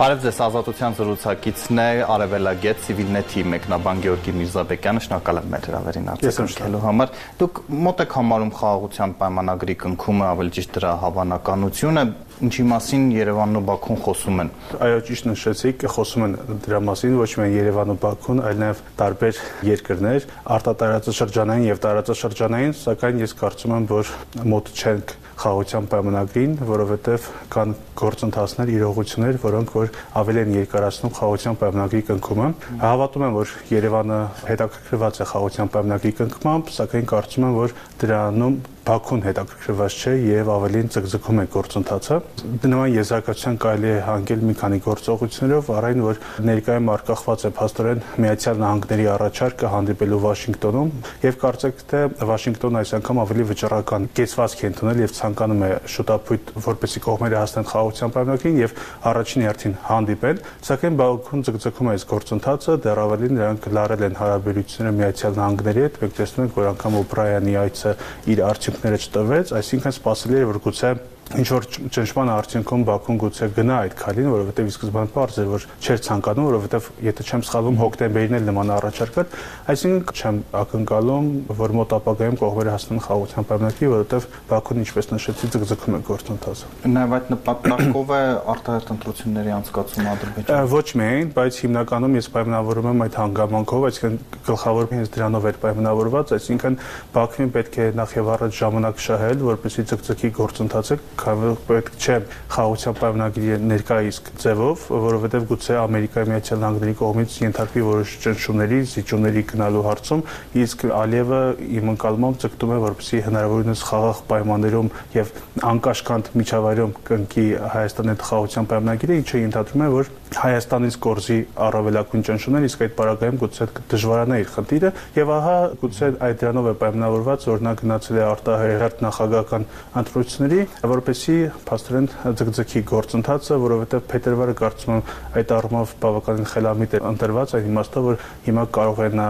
Բարև ձեզ, Ազատության զրուցակիցն է Արևելագետ Civilnet-ի մեկնաբան Գեորգի Միրզաբեկյանը, շնորհակալ եմ մեր հրավերին արձագանքելու համար։ Դուք մոտ եք համարում խաղաղության պայմանագրի կնքումը, ավելի ճիշտ դրա հավանականությունը, ինչի մասին Երևանն ու Բաքուն խոսում են։ Այո, ճիշտ նշեցիք, խոսում են դրա մասին ոչ միայն Երևանը ու Բաքուն, այլ նաև տարբեր երկրներ, արտատարածաշրջանային եւ տարածաշրջանային, սակայն ես կարծում եմ, որ մոտ չենք խաղաղության պայմանագրին, որովհետև կան գործընթացներ, իրողություններ, որոնք որ ավելի են երկարացնում խաղաղության պայմանագրի կնքումը։ Հավատում եմ, որ Երևանը հետաքրքրված է խաղաղության պայմանագրի կնքմամբ, սակայն կարծում եմ, որ դրանում Բաքուն հետաքրքրված չէ եւ ավելին ցկցկում է գործընթացը։ Նման եզրակացության կարելի է հանգել մի քանի գործողություններով, առայն որ ներկայում արկախված է փաստորեն Միացյալ Նահանգների առաջարկը հանդիպելու Վաշինգտոնում եւ կարծեք թե Վաշինգտոնը այս անգամ ավելի վճռական կեցվածք է ընդունել եւ ցանկանում է շուտապույտ որպեսի կողմերը հասնեն խաղաղության պայմանագրին եւ առաջին հերթին հանդիպեն, սակայն Բաքուն ցկցկում է այս գործընթացը, դեռ ավելին նրանք լարել են հարաբերությունները Միացյալ Նահանգների հետ, մենք տեսնում ենք, որ անգամ Ուկրաինայի այցը իր արդյունքները չտվեց, այսինքն սպասելի է որ գուցե ինչ որ ճնշման արդյունքում Բաքուն գուցե գնա այդ քալին, որովհետև ի սկզբանե բարձ էր, որ չէր ցանկանում, որովհետև եթե չեմ սխալվում, հոկտեմբերին էլ նման առաջարկ կար, այսինքն չեմ ակնկալում, որ մոտ ապագայում կողմերը հասնեն խաղաղության պայմանագրի, որովհետև Բաքուն, ինչպես նշեցի, ձգձգում է գործընթացը։ Նաև այդ նպատակով է արտահայտ ընտրությունների անցկացումը Ադրբեջանում։ Ոչ միայն, բայց հիմնականում ես պայմանավորում եմ այդ հանգամանքով, այսինքն գլխավոր հենց դրանով էր պայմանավորված, այսինքն Բաքվին պետք է նախ եւ առաջ ժամանակ շահել, որպեսզի ձգձգի գործընթացը քանի պետք չէ խաղաղության պայմանագրի ներկայիս ձևով, որովհետև գուցե Ամերիկայի Միացյալ Նահանգների կողմից ենթարկվի որոշ ճնշումների, զիջումների գնալու հարցում, իսկ Ալիևը իմ ընկալմամբ ցկտում է, որպեսզի հնարավորինս խաղաղ պայմաններում եւ անկաշկանդ միջավայրում կնքի Հայաստանի հետ խաղաղության պայմանագիրը, ինչը ենթադրում է, որ Հայաստանից կորզի առավելագույն ճնշումներ, իսկ այդ պարագայում գուցե դժվարանա իր խնդիրը եւ ահա գուցե այդ դրանով է պայմանավորված, որ նա գնացել է արտահերթ նախագահական ընտրությունների, որպեսի փաստորեն ձգձգի գործընթացը, որովհետեւ փետրվարը կարծում եմ այդ առումով բավականին խելամիտ է ընտրված, այն իմաստով որ հիմա կարող նա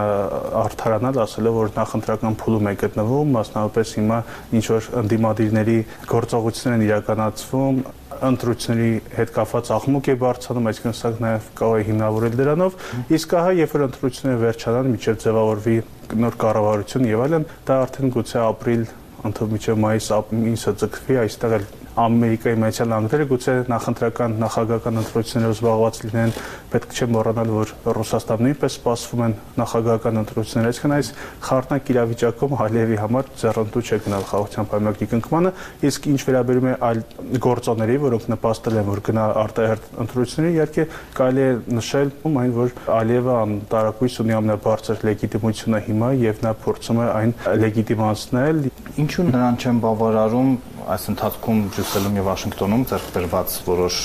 արդարանալ, ասելով որ նախընտրական փուլում է գտնվում, մասնավորապես հիմա ինչ որ ընդդիմադիրների գործողություններ են իրականացվում ընտրությունների հետ կապված աղմուկ է բարձրանում, այսինքն սա նաև կարող է հիմնավորել դրանով, իսկ ահա երբ որ ընտրությունները վերջանան, միջև ձևավորվի նոր կառավարություն եւ այլն, դա արդեն գուցե ապրիլ ընդհանուր միջև մայիս ամիսը ձգվի, այստեղ էլ Ամերիկայի Միացյալ Նահանգները գուցե նախընտրական նախագահական ընտրություններով զբաղված լինեն, պետք չէ մոռանալ, որ Ռուսաստանը նույնպես սպասվում են նախագահական ընտրություններ, այսինքն այս խառնակ իրավիճակում Ալիևի համար ձեռնտու չէ գնալ խաղաղության պայմանագրի կնքմանը, իսկ ինչ վերաբերում է այլ գործոնների, որոնք նպաստել են, որ գնա արտահերտ ընտրությունների, իհարկե կարելի է նշել այն, որ Ալիևը անտարակույս ունի ամենաբարձր լեգիտիմությունը հիմա եւ նա փորձում է այն լեգիտիմացնել։ Ինչու նրան չեն բավարարում այս ընթացքում Բրյուսելում եւ Վաշինգտոնում ձեռք բերված որոշ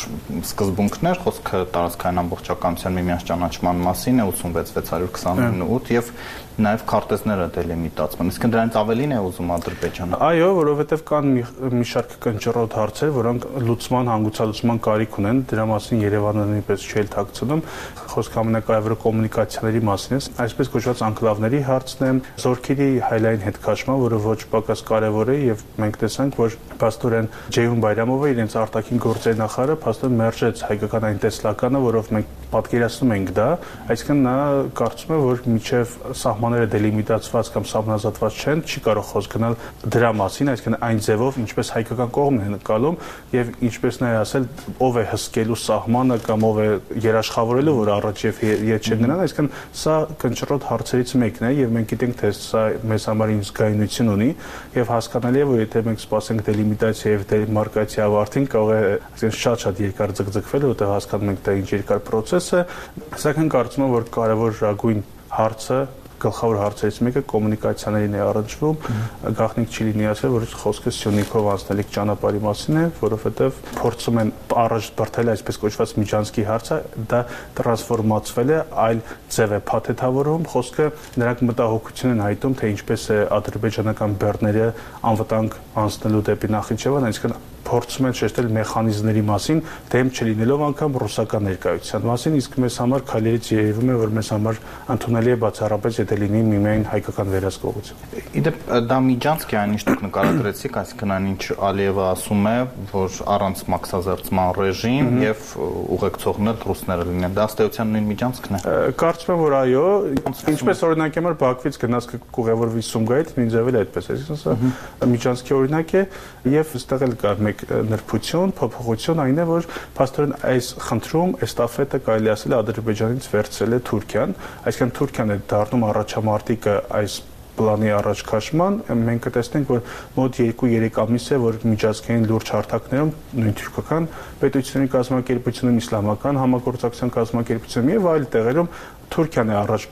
սկզբունքներ, խոսքը տարածքային ամբողջականության միմյանց ճանաչման մասին է 86629 եւ նաև քարտեզները դելիմիտացման։ Իսկ դրանից ավելին է ուզում Ադրբեջանը։ Այո, որովհետև կան մի, մի շարք կնճռոտ հարցեր, որոնք լուծման, հանգուցալուծման կարիք ունեն, դրա մասին Երևանը նույնպես չի թաքցնում։ Խոսքը ամենակարևորը կոմունիկացիաների մասին է, այսպես կոչված անկլավների հարցն է, զորքերի հայլային հետ քաշման, որը ոչ պակաս կարևոր է եւ մենք տեսանք, որ Պաստորեն Ջեյուն Բայրամովը իրենց արտաքին գործերի նախարարը փաստորեն մերժեց հայկական այն տեսլականը, որով մենք պատկերացնում ենք դա, այսինքն նա կարծում է, որ միջև սահմանները դելիմիտացված կամ սահմանազատված չեն, չի կարող խոսք գնալ դրա մասին, այսինքն այն ձևով, ինչպես հայկական կողմն է նկալում եւ ինչպես նա ասել, ով է հսկելու սահմանը կամ ով է երաշխավորելու, որ առաջ եւ ետ չգնան, այսինքն սա կնճռոտ հարցերից մեկն է եւ մենք գիտենք, թե սա մեզ համար ինչ զգայունություն ունի եւ հասկանալի է, որ եթե մենք սպասենք դելիմիտացիա եւ դեմարկացիա ավարտին, կարող է այսինքն շատ-շատ երկար ձգձգվել, որտեղ հասկանում ենք դա ինչ երկար process է, սակայն կարծում եմ, որ կարևոր ռագույն հարցը գլխավոր հարցերից մեկը կոմունիկացիաներին է առնչվում գաղտնիք չի լինի ասել որ խոսքը Սյունիքով անցնելիք ճանապարհի մասին է որովհետև փորձում են առաջ բրթել այսպես կոչված միջանցքի հարցը դա տրանսֆորմացվել է այլ ձև է փաթեթավորում խոսքը նրանք մտահոգություն են հայտում թե ինչպես է ադրբեջանական բեռները անվտանգ անցնելու դեպի Նախիջևան այսինքն փորձում են շեշտել մեխանիզմների մասին, դեմ չլինելով անգամ ռուսական ներկայության մասին, իսկ մեզ համար քայլերից երևում է, որ մեզ համար ընդունելի է բացառապես եթե լինի միմիայն հայկական վերահսկողություն։ Իդեպ դա միջանցք է այն ինչ դուք նկարագրեցիք, այսինքն այն ինչ Ալիևը ասում է, որ առանց մաքսազերծման ռեժիմ եւ ուղեկցողն էլ ռուսները լինեն։ Դա ըստեյության նույն միջանցքն է։ Կարծում եմ, որ այո, ինչպես օրինակ եմ Բաքվից գնաց կուղևորվի Սումգայիթ, ինձ էլ այդպես է, այսինքն սա միջանցքի օրինակ է եւ այստեղ էլ կա մեկ նրբություն, փոփոխություն այն է, որ փաստորեն այս խնդրում էստաֆետը կարելի ասել Ադրբեջանից վերցրել է Թուրքիան, այսինքն Թուրքիան է դառնում առաջամարտիկը այս պլանի առաջ քաշման մենք կտեսնենք որ մոտ 2-3 ամիս է որ միջազգային լուրջ հարթակներում նույն թուրքական պետությունների կազմակերպությունում իսլամական համագործակցության կազմակերպությունում եւ այլ տեղերում Թուրքիան է առաջ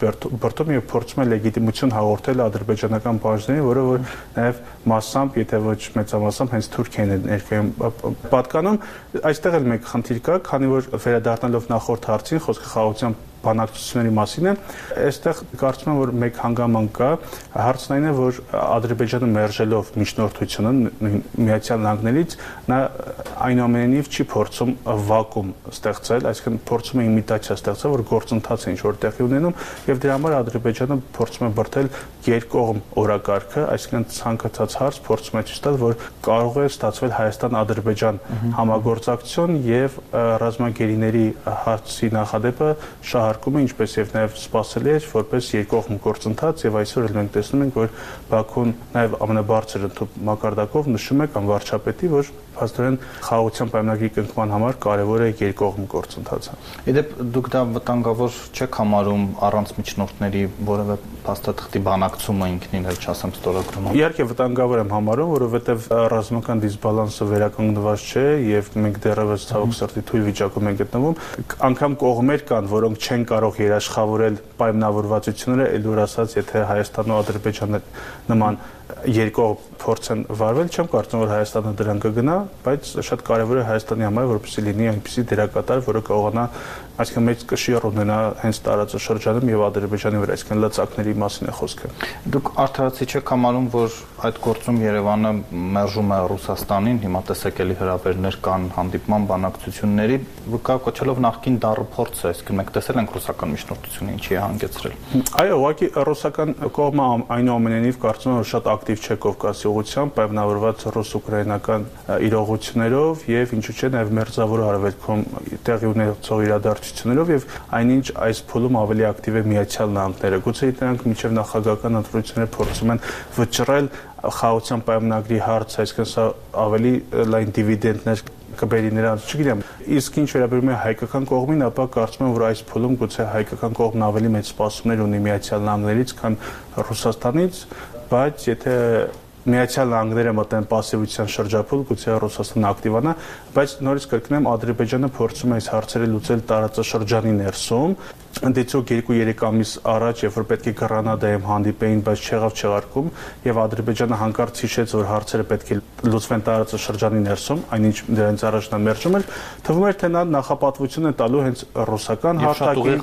բրտում եւ փորձում է լեգիտիմություն հաղորդել ադրբեջանական բաժներին, որը որ նաեւ massամբ, եթե ոչ մեծամասամբ հենց Թուրքիան է ներկայում. Պատկանում, այստեղ էլ մեկ խնդիր կա, քանի որ վերադառնալով նախորդ հարցին խոսքը խաղաղության բանակցությունների մասին է, այստեղ կարծում եմ, որ մեկ հանգաման կա, հարցն այն է, որ Ադրբեջանը մերժելով միջնորդությունը Միացյալ Նահանգներից, նա այնուամենայնիվ չի փորձում վակուում ստեղծել, այսինքն փորձում է իմիտացիա ստեղծել, որ գործընթաց է ինչ որ տեղի ունենում եւ դրա համար Ադրբեջանը փորձում է բրթել երկկողմ օրակարգը, այսինքն ցանկացած հարց փորձում է ցույց տալ, որ կարող է ստացվել Հայաստան-Ադրբեջան համագործակցություն եւ ռազմագերիների հարցի նախադեպը շահարկումը ինչպես եւ նաեւ սпасելի է որպես երկկողմ գործընթաց եւ այսօր էլ մենք տեսնում ենք, որ Բաքուն նաեւ ամենաբարձր մակարդակով նշում է կամ վարչապետի, որ փաստորեն խաղաղության պայմանագրի կնքման համար կարեւոր է երկկողմ գործընթացը։ Իդեպ դուք դա վտանգավոր չեք համարում առանց միջնորդների որևէ փաստաթղթի բանակցումը ինքնին էլ չասեմ ստորագրումը։ Իհարկե վտանգավոր եմ համարում, որովհետև ռազմական դիսբալանսը վերականգնված չէ եւ մենք դեռևս ցավոք սրտի թույլ վիճակում ենք գտնվում։ Անկամ կողմեր կան, որոնք չեն կարող երաշխավորել պայմանավորվածությունները, ելուր ասած, եթե Հայաստանն ու Ադրբեջանը նման երկող փորձ են վարվել, չեմ կարծում որ Հայաստանը դրան կգնա, բայց շատ կարևոր է Հայաստանի համար, որպեսզի լինի այնպիսի դերակատար, որը կարողանա այսինքն մեծ կշիռ ունենա հենց տարածաշրջանում եւ Ադրբեջանի վրա, այսինքն լծակների մասին է խոսքը։ Դուք արդարացի չեք համարում, որ այդ գործում Երևանը մերժում է Ռուսաստանին, հիմա տեսեք էլի հրավերներ կան հանդիպման բանակցությունների, վկա կոչելով նախքին դառը փորձը, այսինքն մենք տեսել ենք ռուսական միջնորդությունը ինչի է հանգեցրել։ Այո, ուղղակի ռուսական կողմը այնուամենայնիվ կարծում եմ որ շատ ակտիվ չէ Կովկասի ուղղությամբ, պայմանավորված ռուս-ուկրաինական իրողություններով եւ ինչու՞ չէ նաեւ մերձավոր արևելքում տեղի ունեցող իրադարձություններով եւ այնինչ այս փուլում ավելի ակտիվ է Միացյալ Նահանգները։ Գուցե դրանք միջև նախագահական ընտրությունները փորձում են վճռել խաղաղության պայմանագրի հարց, այսինքն սա ավելի լայն դիվիդենդներ կբերի նրանց, չգիտեմ։ Իսկ ինչ վերաբերում է հայկական կողմին, ապա կարծում եմ, որ այս փուլում գուցե հայկական կողմն ավելի մեծ սպասումներ ունի Միացյալ Նահանգներից, քան Ռուսաստանից, բայց եթե Միացյալ Նահանգները մտնեն пассивության շրջափուլ, գուցե Ռուսաստանը ակտիվանա, բայց նորից կրկնեմ, Ադրբեջանը փորձում է այս հարցերը լուծել տարածաշրջանի ներսում, ընդդիցոք 2-3 ամիս առաջ, երբ որ պետք է Գրանադայում հանդիպեին, բայց չեղավ չեղարկում, եւ Ադրբեջանը հանկարծ հիշեց, որ հարցերը պետք է լուծվեն տարածաշրջանի ներսում, այնինչ դրանից առաջ նա մերժում էր, թվում էր թե նա նախապատվություն է տալու հենց ռուսական հարտակին։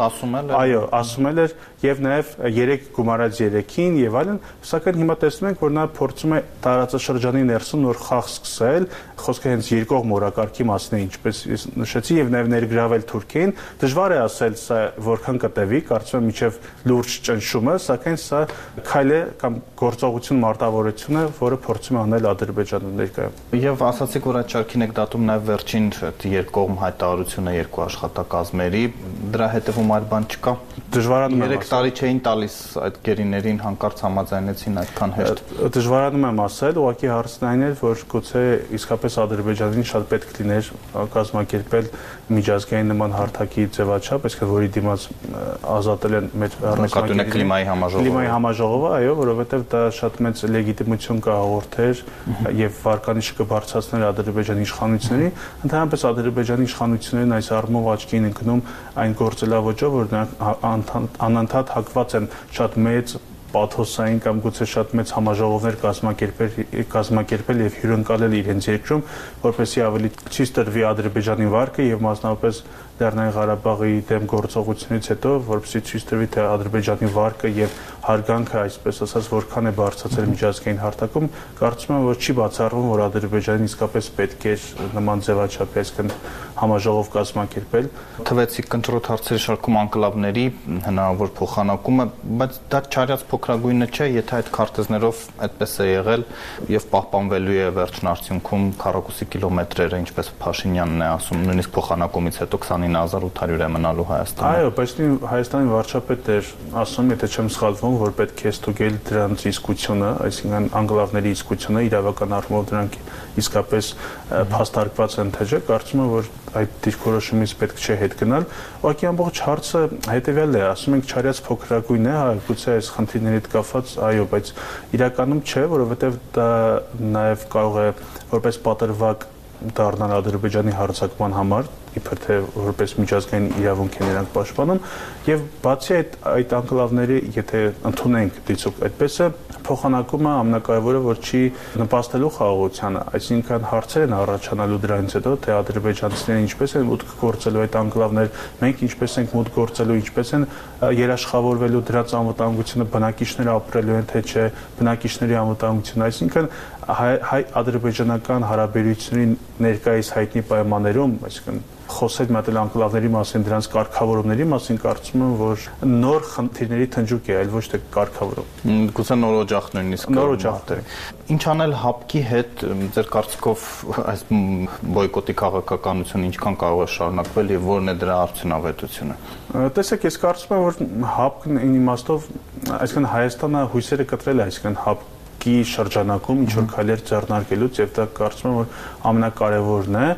այո, ասում էր եւ նաեւ 3 գումարած 3-ին եւ այլն, սակայն հիմա տեսնում ենք, որ նա փորձում է տարածաշրջանի ներսում նոր խաղ սկսել, խոսքը հենց երկող մորակարգի մասն է, ինչպես ես նշեցի եւ նաեւ ներգրավել Թուրքիային։ Դժվար է ասել սա, որ որքան կտևի, կարծում եմ միջև լուրջ ճնշումը, սակայն սա քայլ է կամ գործողություն մարտավարությունը, որը փորձում է անել Ադրբեջանը ներկայում։ Եվ ասացիք, որ այդ շարքին եք դատում նաև վերջին երկկողմ հայտարարությունը երկու աշխատակազմերի, դրա հետևում այլ բան չկա։ Դժվարանում եմ 3 տարի չէին տալիս այդ գերիներին հանկարծ համաձայնեցին այդքան հեշտ։ Դժվարանում եմ ասել, ուղղակի հարցն այն է, որ գուցե իսկապես Ադրբեջանին շատ պետք լիներ կազմակերպել միջազգային նման հարթակի ձևաչափ, այսինքն որի դիմաց ազատել են մեր ռազմական կլիմայի համաժողովը։ Կլիմայի համաժողովը, այո, որովհետև դա շատ մեծ լեգիտիմություն կհաղորդեր եւ վարկանիշը կբարձրացներ Ադրբեջանի իշխանությունների, ընդհանրապես Ադրբեջանի իշխանություններն այս առումով աչքի են ընկնում այն գործելավոճով, որ նրանք անընդհատ հակված են շատ մեծ պաթոսային կամ գուցե շատ մեծ համաժողովներ կազմակերպել կազմակերպել եւ հյուրընկալել իրենց երկրում, որպեսզի ավելի ցույց տրվի Ադրբեջանի վարկը եւ մասնավորապես Լեռնային Ղարաբաղի դեմ գործողությունից հետո, որպեսզի ցույց տրվի թե Ադրբեջանի վարկը եւ հարգանքը, այսպես ասած, որքան է բարձրացել միջազգային հարթակում, կարծում եմ, որ չի բացառվում, որ Ադրբեջանին իսկապես պետք է նման ձևաչափի, այսինքն համաժողով կազմակերպել։ Թվեցի կընտրոտ հարցերի շարքում անկլավների հնարավոր փոխանակումը, բայց դա չարյաց փոքրագույնը չէ, եթե այդ քարտեզներով այդպես է եղել եւ պահպանվելու է վերջն արդյունքում քառակուսի կիլոմետրերը, ինչպես Փաշինյանն է ասում, նույնիսկ փոխանակումից հետո 29800 է մնալու Հայաստանը։ Այո, բայց Հայաստանի վարչապետը ասում, եթե չեմ սխալվում, որ պետք է ստուգել դրանց իսկությունը, այսինքն անգլավների իսկությունը, իրավական առումով դրանք իսկապես փաստարկված են թե չէ, կարծում եմ, որ այդ դիրքորոշումից պետք չէ հետ գնալ։ Ուղղակի ամբողջ հարցը հետեւյալն է, ասում ենք չարյաց փոքրագույն է, հա, գուցե այս խնդիրների հետ կապված, այո, բայց իրականում չէ, որովհետև դա նաև կարող է որպես պատրվակ դառնալ Ադրբեջանի հարձակման համար իբր թե որպես միջազգային իրավունք են նրանք պաշտպանում եւ բացի այդ այդ անկլավների եթե ընդունենք դիցուկ այդպես է փոխանակումը ամենակարևորը որ չի նպաստելու խաղաղությանը այսինքն հարցեր են առաջանալու դրանից հետո թե ադրբեջանցիները ինչպես են մուտք գործելու այդ անկլավներ մենք ինչպես ենք մուտք գործելու ինչպես են երաշխավորվելու դրանց անվտանգությունը բնակիչները ապրելու են թե չէ բնակիչների անվտանգությունը այսինքն հայ-ադրբեջանական հարաբերությունների ներկայիս հայտնի պայմաններում այսինքն խոսել մտել անկլավների մասին, դրանց կարգավորումների մասին, կարծում եմ, որ նոր խնդիրների թնջուկ է, այլ ոչ թե կարգավորում։ Գուցե նոր օջախ նույնիսկ։ Նոր օջախ դե։ Ինչ անել հապկի հետ, ձեր կարծիքով այս բոյկոտի քաղաքականությունը ինչքան կարող է շարունակվել եւ որն է դրա արդյունավետությունը։ Տեսեք, ես կարծում եմ, որ հապկն իմաստով, այսինքն Հայաստանը հույսերը կտրել է, այսինքն հապ կի շրջանակում ինչ որ քայլեր ձեռնարկելուց եւ դա կարծում եմ որ ամենակարևորն է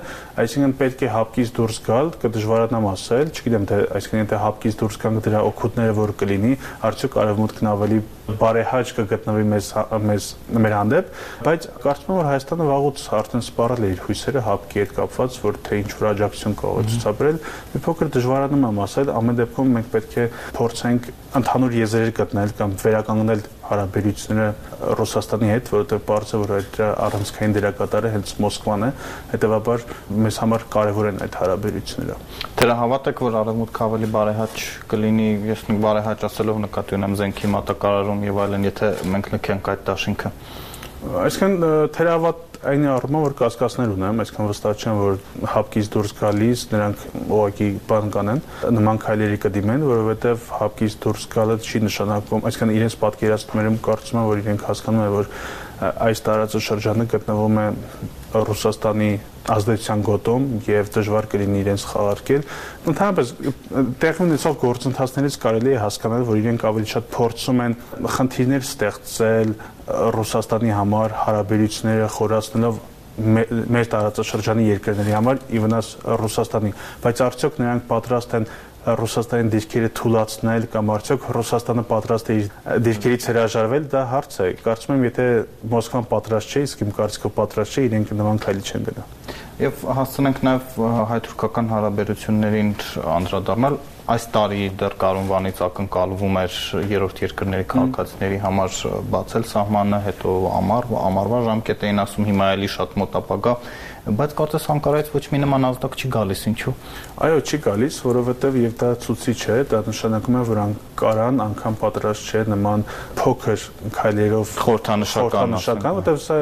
այսինքն պետք է հապկից դուրս գալ կդժվարանամ ասել չգիտեմ թե այսինքն եթե հապկից դուրս գանք դրա օգուտները որ կլինի արդյոք արևմուտքն ավելի բարեհաճ կգտնվի մեզ մեզ մեր հանդեպ բայց կարծում եմ որ Հայաստանը վաղուց արդեն սպառել է իր հույսերը հապկի հետ կապված որ թե ինչ որ աջակցություն կարող է ցուցաբերել մի փոքր դժվարանում եմ ասել ամեն դեպքում մենք պետք է փորձենք ընդհանուր եզրեր գտնել կամ վերականգնել հարաբերությունները Ռուսաստանի հետ, որովհետև բարձր որ այդ առանցքային դերակատարը հենց Մոսկվան է, հետեւաբար մեզ համար կարևոր են այդ հարաբերությունները։ Դրա հավատեք, որ արևմուտքը ավելի բարեհաճ կլինի, ես նույն բարեհաճ ասելով նկատի ունեմ զենքի մատակարարում եւ այլն, եթե մենք լքենք այդ դաշինքը։ Այսինքն թերավատ այն առումով որ կասկածներ ունեմ, այսքան վստահ չեմ, որ հապկից դուրս գալիս նրանք ուղակի բան կանեն, նման քայլերի կդիմեն, որովհետև հապկից դուրս գալը չի նշանակում, այսքան իրենց պատկերացումներում կարծում եմ, որ իրենք հասկանում են, որ այս տարածաշրջանը գտնվում է Ռուսաստանի ազդեցության գոտում եւ դժվար կլինի իրենց խաղարկել։ Ընդհանրապես տեղի ունեցող գործընթացներից կարելի է հասկանալ, որ իրենք ավելի շատ փորձում են խնդիրներ ստեղծել Ռուսաստանի համար հարաբերությունները խորացնելով մեր տարածաշրջանի երկրների համար ի վնաս Ռուսաստանի, բայց արդյոք նրանք պատրաստ են Ռուսաստանի դիրքերը թույլաtsնել կամ արդյոք Ռուսաստանը պատրաստ է իր դիրքերից հրաժարվել, դա հարց է։ Կարծում եմ, եթե Մոսկվան պատրաստ չէ, իսկ իմ կարծիքով պատրաստ չէ, իրենք նման քայլի չեն գնա։ Եվ հասցնենք նաև հայ-թուրքական հարաբերություններին անդրադառնալ այս տարի դեռ Կարունվանից ակնկալվում էր երրորդ երկրների քաղաքացիների համար բացել սահմանը, հետո ամառ, ամառվա ժամկետ էին ասում, հիմա էլի շատ մոտ ապագա բայց կարծես Անկարայից ոչ մի նման ազդակ չի գալիս, ինչու։ Այո, չի գալիս, որովհետև եւ դա ցուցիչ է, դա նշանակում է, որ Անկարան անգամ պատրաստ չէ նման փոքր քայլերով խորհրդանշական, որտեղ սա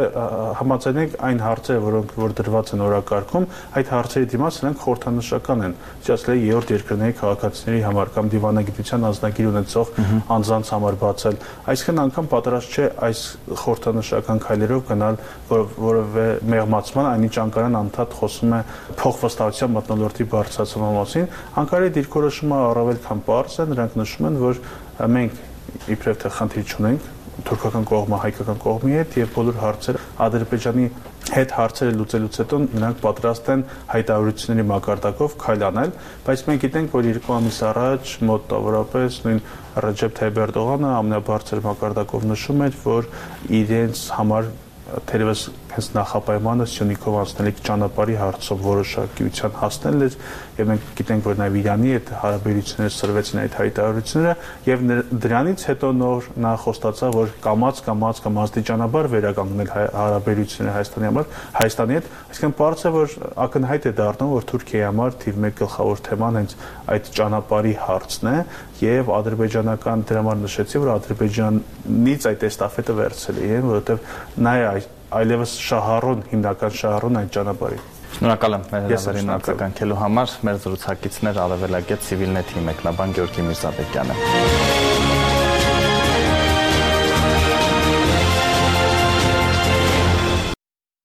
համաձայնեք այն հարցերը, որոնք որ դրված են օրակարգում, այդ հարցերի դիմաց նրանք խորհրդանշական են։ Չասել երրորդ երկրների քաղաքացիների համար կամ դիվանագիտության անձնագիր ունեցող անձանց համար բացել։ Այսինքն անգամ պատրաստ չէ այս խորհրդանշական քայլերով գնալ որովե մեղմացման, այնինչ Անկարան անդադ խոսում է փոխվստահության մտնոլորտի բարձրացման մասին։ Անկարայի դիրքորոշումը առավել քան པարզ է, նրանք նշում են, որ մենք իբրև թե խնդիր չունենք թուրքական կողմը հայկական կողմի հետ եւ բոլոր հարցերը Ադրբեջանի հետ հարցերը լուծելուց հետո նրանք պատրաստ են հայտարարությունների մակարդակով քայլ անել, բայց մենք գիտենք, որ երկու ամիս առաջ մոտավորապես նույն Ռեջեփ Թայիպ Էրդողանը ամենաբարձր մակարդակով նշում էր, որ իրենց համար թերևս հենց նախապայմանը Սյունիքով անցնելիք ճանապարհի հարցով որոշակիության հասնելն էր եւ մենք գիտենք որ նաեւ Իրանի հետ հարաբերությունները սրվեցին այդ հայտարարությունները եւ դրանից հետո նոր նա խոստացավ որ կամած կամած կամ աստիճանաբար վերականգնել հարաբերությունները Հայաստանի համար Հայաստանի հետ այսինքն բարձ է որ ակնհայտ է դառնում որ Թուրքիայի համար թիվ 1 գլխավոր թեման հենց այդ ճանապարհի հարցն է եւ ադրբեջանական դրա համար նշեցի որ ադրբեջանից այդ էստաֆետը վերցրել են որովհետեւ նա է այլևս շահառուն հիմնական շահառուն այդ ճանապարհի Շնորհակալ եմ մեր հրավերին արձագանքելու համար։ Մեր զրուցակիցներ Արևելագետ Civilnet-ի մեկնաբան Գեորգի Միրզաբեկյանը։